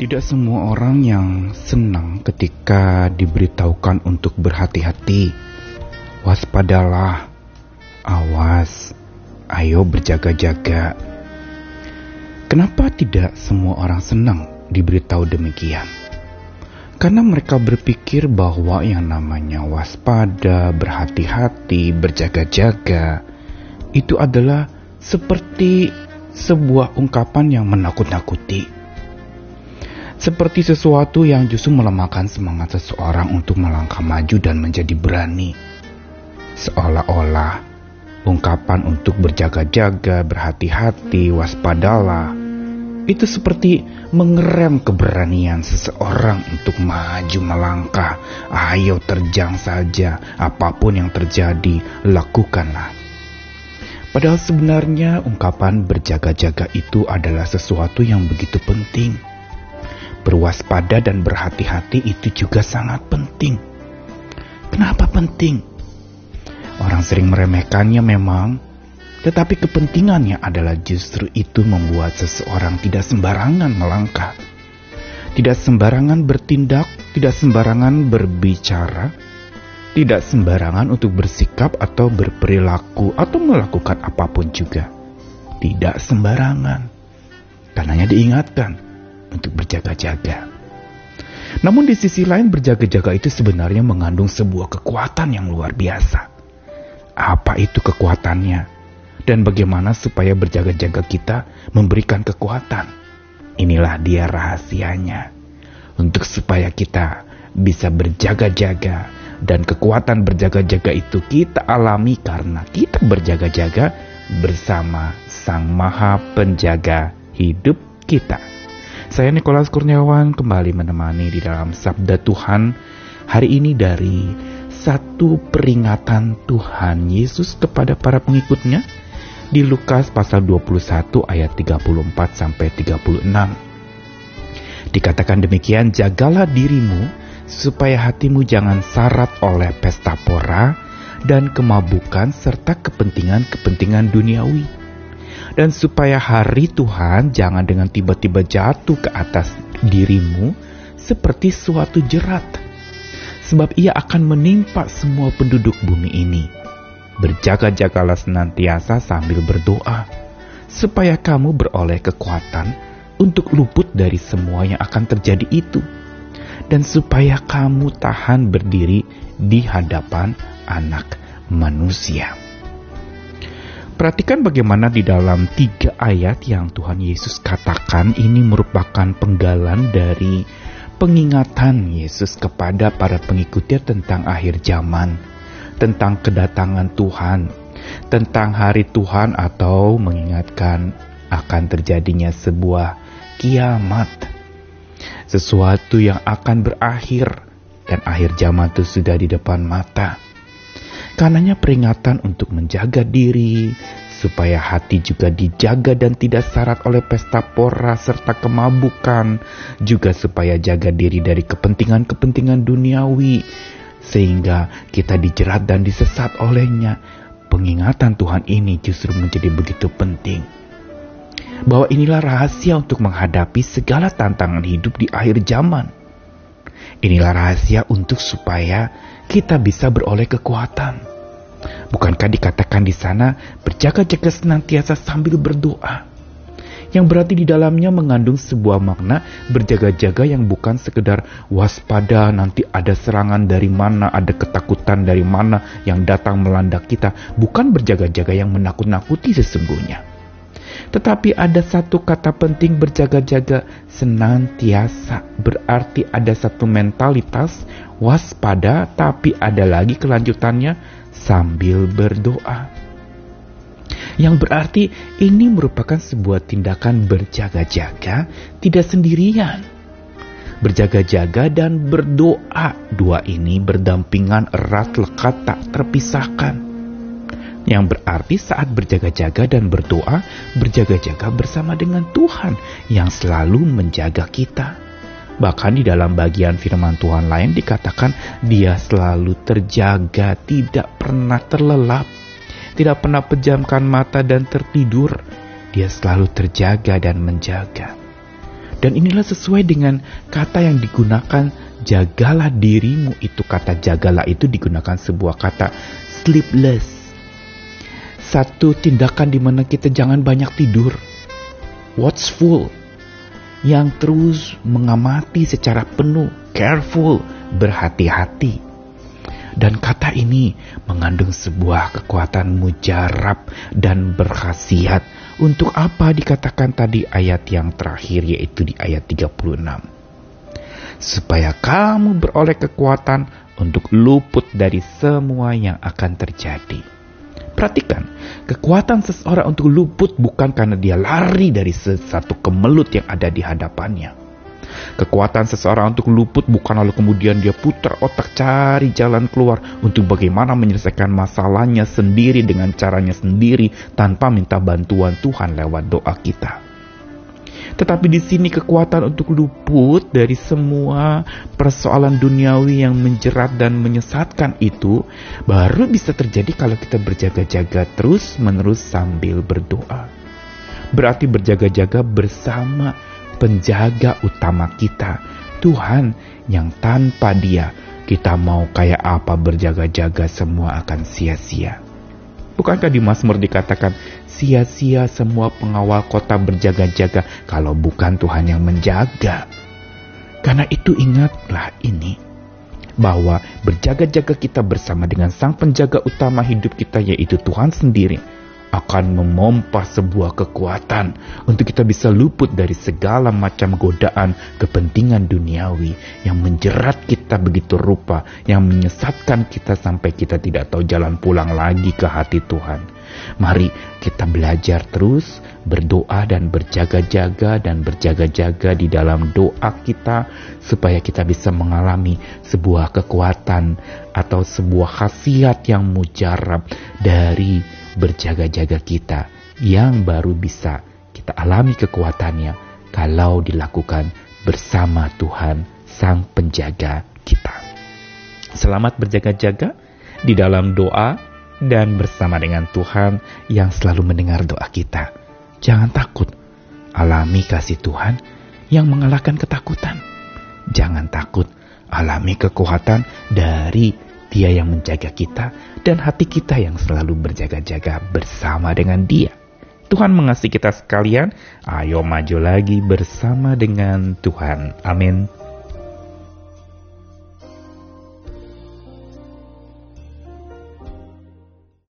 Tidak semua orang yang senang ketika diberitahukan untuk berhati-hati. Waspadalah, awas, ayo berjaga-jaga. Kenapa tidak semua orang senang diberitahu demikian? Karena mereka berpikir bahwa yang namanya waspada, berhati-hati, berjaga-jaga itu adalah seperti sebuah ungkapan yang menakut-nakuti seperti sesuatu yang justru melemahkan semangat seseorang untuk melangkah maju dan menjadi berani. Seolah-olah ungkapan untuk berjaga-jaga, berhati-hati, waspadalah, itu seperti mengerem keberanian seseorang untuk maju melangkah. Ayo terjang saja, apa pun yang terjadi, lakukanlah. Padahal sebenarnya ungkapan berjaga-jaga itu adalah sesuatu yang begitu penting Berwaspada dan berhati-hati itu juga sangat penting. Kenapa penting? Orang sering meremehkannya memang, tetapi kepentingannya adalah justru itu membuat seseorang tidak sembarangan melangkah, tidak sembarangan bertindak, tidak sembarangan berbicara, tidak sembarangan untuk bersikap atau berperilaku atau melakukan apa pun juga. Tidak sembarangan. Karenanya diingatkan, untuk berjaga-jaga. Namun di sisi lain berjaga-jaga itu sebenarnya mengandung sebuah kekuatan yang luar biasa. Apa itu kekuatannya? Dan bagaimana supaya berjaga-jaga kita memberikan kekuatan? Inilah dia rahasianya. Untuk supaya kita bisa berjaga-jaga dan kekuatan berjaga-jaga itu kita alami karena kita berjaga-jaga bersama Sang Maha Penjaga hidup kita. Saya Nikolas Kurniawan kembali menemani di dalam Sabda Tuhan hari ini dari satu peringatan Tuhan Yesus kepada para pengikutnya di Lukas pasal 21 ayat 34 sampai 36. Dikatakan demikian, jagalah dirimu supaya hatimu jangan syarat oleh pesta pora dan kemabukan serta kepentingan-kepentingan duniawi dan supaya hari Tuhan jangan dengan tiba-tiba jatuh ke atas dirimu seperti suatu jerat. Sebab ia akan menimpa semua penduduk bumi ini. Berjaga-jagalah senantiasa sambil berdoa, supaya kamu beroleh kekuatan untuk luput dari semua yang akan terjadi itu, dan supaya kamu tahan berdiri di hadapan Anak Manusia. Perhatikan bagaimana di dalam tiga ayat yang Tuhan Yesus katakan ini merupakan penggalan dari pengingatan Yesus kepada para pengikutnya tentang akhir zaman, tentang kedatangan Tuhan, tentang hari Tuhan atau mengingatkan akan terjadinya sebuah kiamat. Sesuatu yang akan berakhir dan akhir zaman itu sudah di depan mata. Karenanya peringatan untuk menjaga diri, supaya hati juga dijaga dan tidak syarat oleh pesta pora serta kemabukan, juga supaya jaga diri dari kepentingan-kepentingan duniawi, sehingga kita dijerat dan disesat olehnya. Pengingatan Tuhan ini justru menjadi begitu penting. Bahwa inilah rahasia untuk menghadapi segala tantangan hidup di akhir zaman. Inilah rahasia untuk supaya kita bisa beroleh kekuatan Bukankah dikatakan di sana berjaga-jaga senantiasa sambil berdoa? Yang berarti di dalamnya mengandung sebuah makna berjaga-jaga yang bukan sekedar waspada nanti ada serangan dari mana, ada ketakutan dari mana yang datang melanda kita. Bukan berjaga-jaga yang menakut-nakuti sesungguhnya. Tetapi ada satu kata penting berjaga-jaga senantiasa. Berarti ada satu mentalitas waspada tapi ada lagi kelanjutannya sambil berdoa. Yang berarti ini merupakan sebuah tindakan berjaga-jaga, tidak sendirian. Berjaga-jaga dan berdoa, dua ini berdampingan erat lekat tak terpisahkan. Yang berarti saat berjaga-jaga dan berdoa, berjaga-jaga bersama dengan Tuhan yang selalu menjaga kita. Bahkan di dalam bagian firman Tuhan lain dikatakan dia selalu terjaga, tidak pernah terlelap, tidak pernah pejamkan mata dan tertidur. Dia selalu terjaga dan menjaga. Dan inilah sesuai dengan kata yang digunakan jagalah dirimu itu kata jagalah itu digunakan sebuah kata sleepless. Satu tindakan di mana kita jangan banyak tidur. Watchful. Yang terus mengamati secara penuh, careful, berhati-hati. Dan kata ini mengandung sebuah kekuatan mujarab dan berkhasiat untuk apa dikatakan tadi ayat yang terakhir yaitu di ayat 36. Supaya kamu beroleh kekuatan untuk luput dari semua yang akan terjadi. Perhatikan, kekuatan seseorang untuk luput bukan karena dia lari dari sesuatu kemelut yang ada di hadapannya Kekuatan seseorang untuk luput bukan lalu kemudian dia putar otak cari jalan keluar untuk bagaimana menyelesaikan masalahnya sendiri dengan caranya sendiri tanpa minta bantuan Tuhan lewat doa kita. Tetapi di sini kekuatan untuk luput dari semua persoalan duniawi yang menjerat dan menyesatkan itu baru bisa terjadi kalau kita berjaga-jaga terus menerus sambil berdoa. Berarti berjaga-jaga bersama penjaga utama kita, Tuhan yang tanpa Dia kita mau kayak apa berjaga-jaga semua akan sia-sia. Bukankah di Mazmur dikatakan sia-sia semua pengawal kota berjaga-jaga kalau bukan Tuhan yang menjaga? Karena itu ingatlah ini bahwa berjaga-jaga kita bersama dengan sang penjaga utama hidup kita yaitu Tuhan sendiri akan memompa sebuah kekuatan untuk kita bisa luput dari segala macam godaan kepentingan duniawi yang menjerat kita begitu rupa, yang menyesatkan kita sampai kita tidak tahu jalan pulang lagi ke hati Tuhan. Mari kita belajar terus berdoa dan berjaga-jaga dan berjaga-jaga di dalam doa kita supaya kita bisa mengalami sebuah kekuatan atau sebuah khasiat yang mujarab dari berjaga-jaga kita yang baru bisa kita alami kekuatannya kalau dilakukan bersama Tuhan Sang Penjaga kita. Selamat berjaga-jaga di dalam doa dan bersama dengan Tuhan yang selalu mendengar doa kita. Jangan takut, alami kasih Tuhan yang mengalahkan ketakutan. Jangan takut, alami kekuatan dari dia yang menjaga kita dan hati kita yang selalu berjaga-jaga bersama dengan Dia. Tuhan mengasihi kita sekalian. Ayo maju lagi bersama dengan Tuhan. Amin.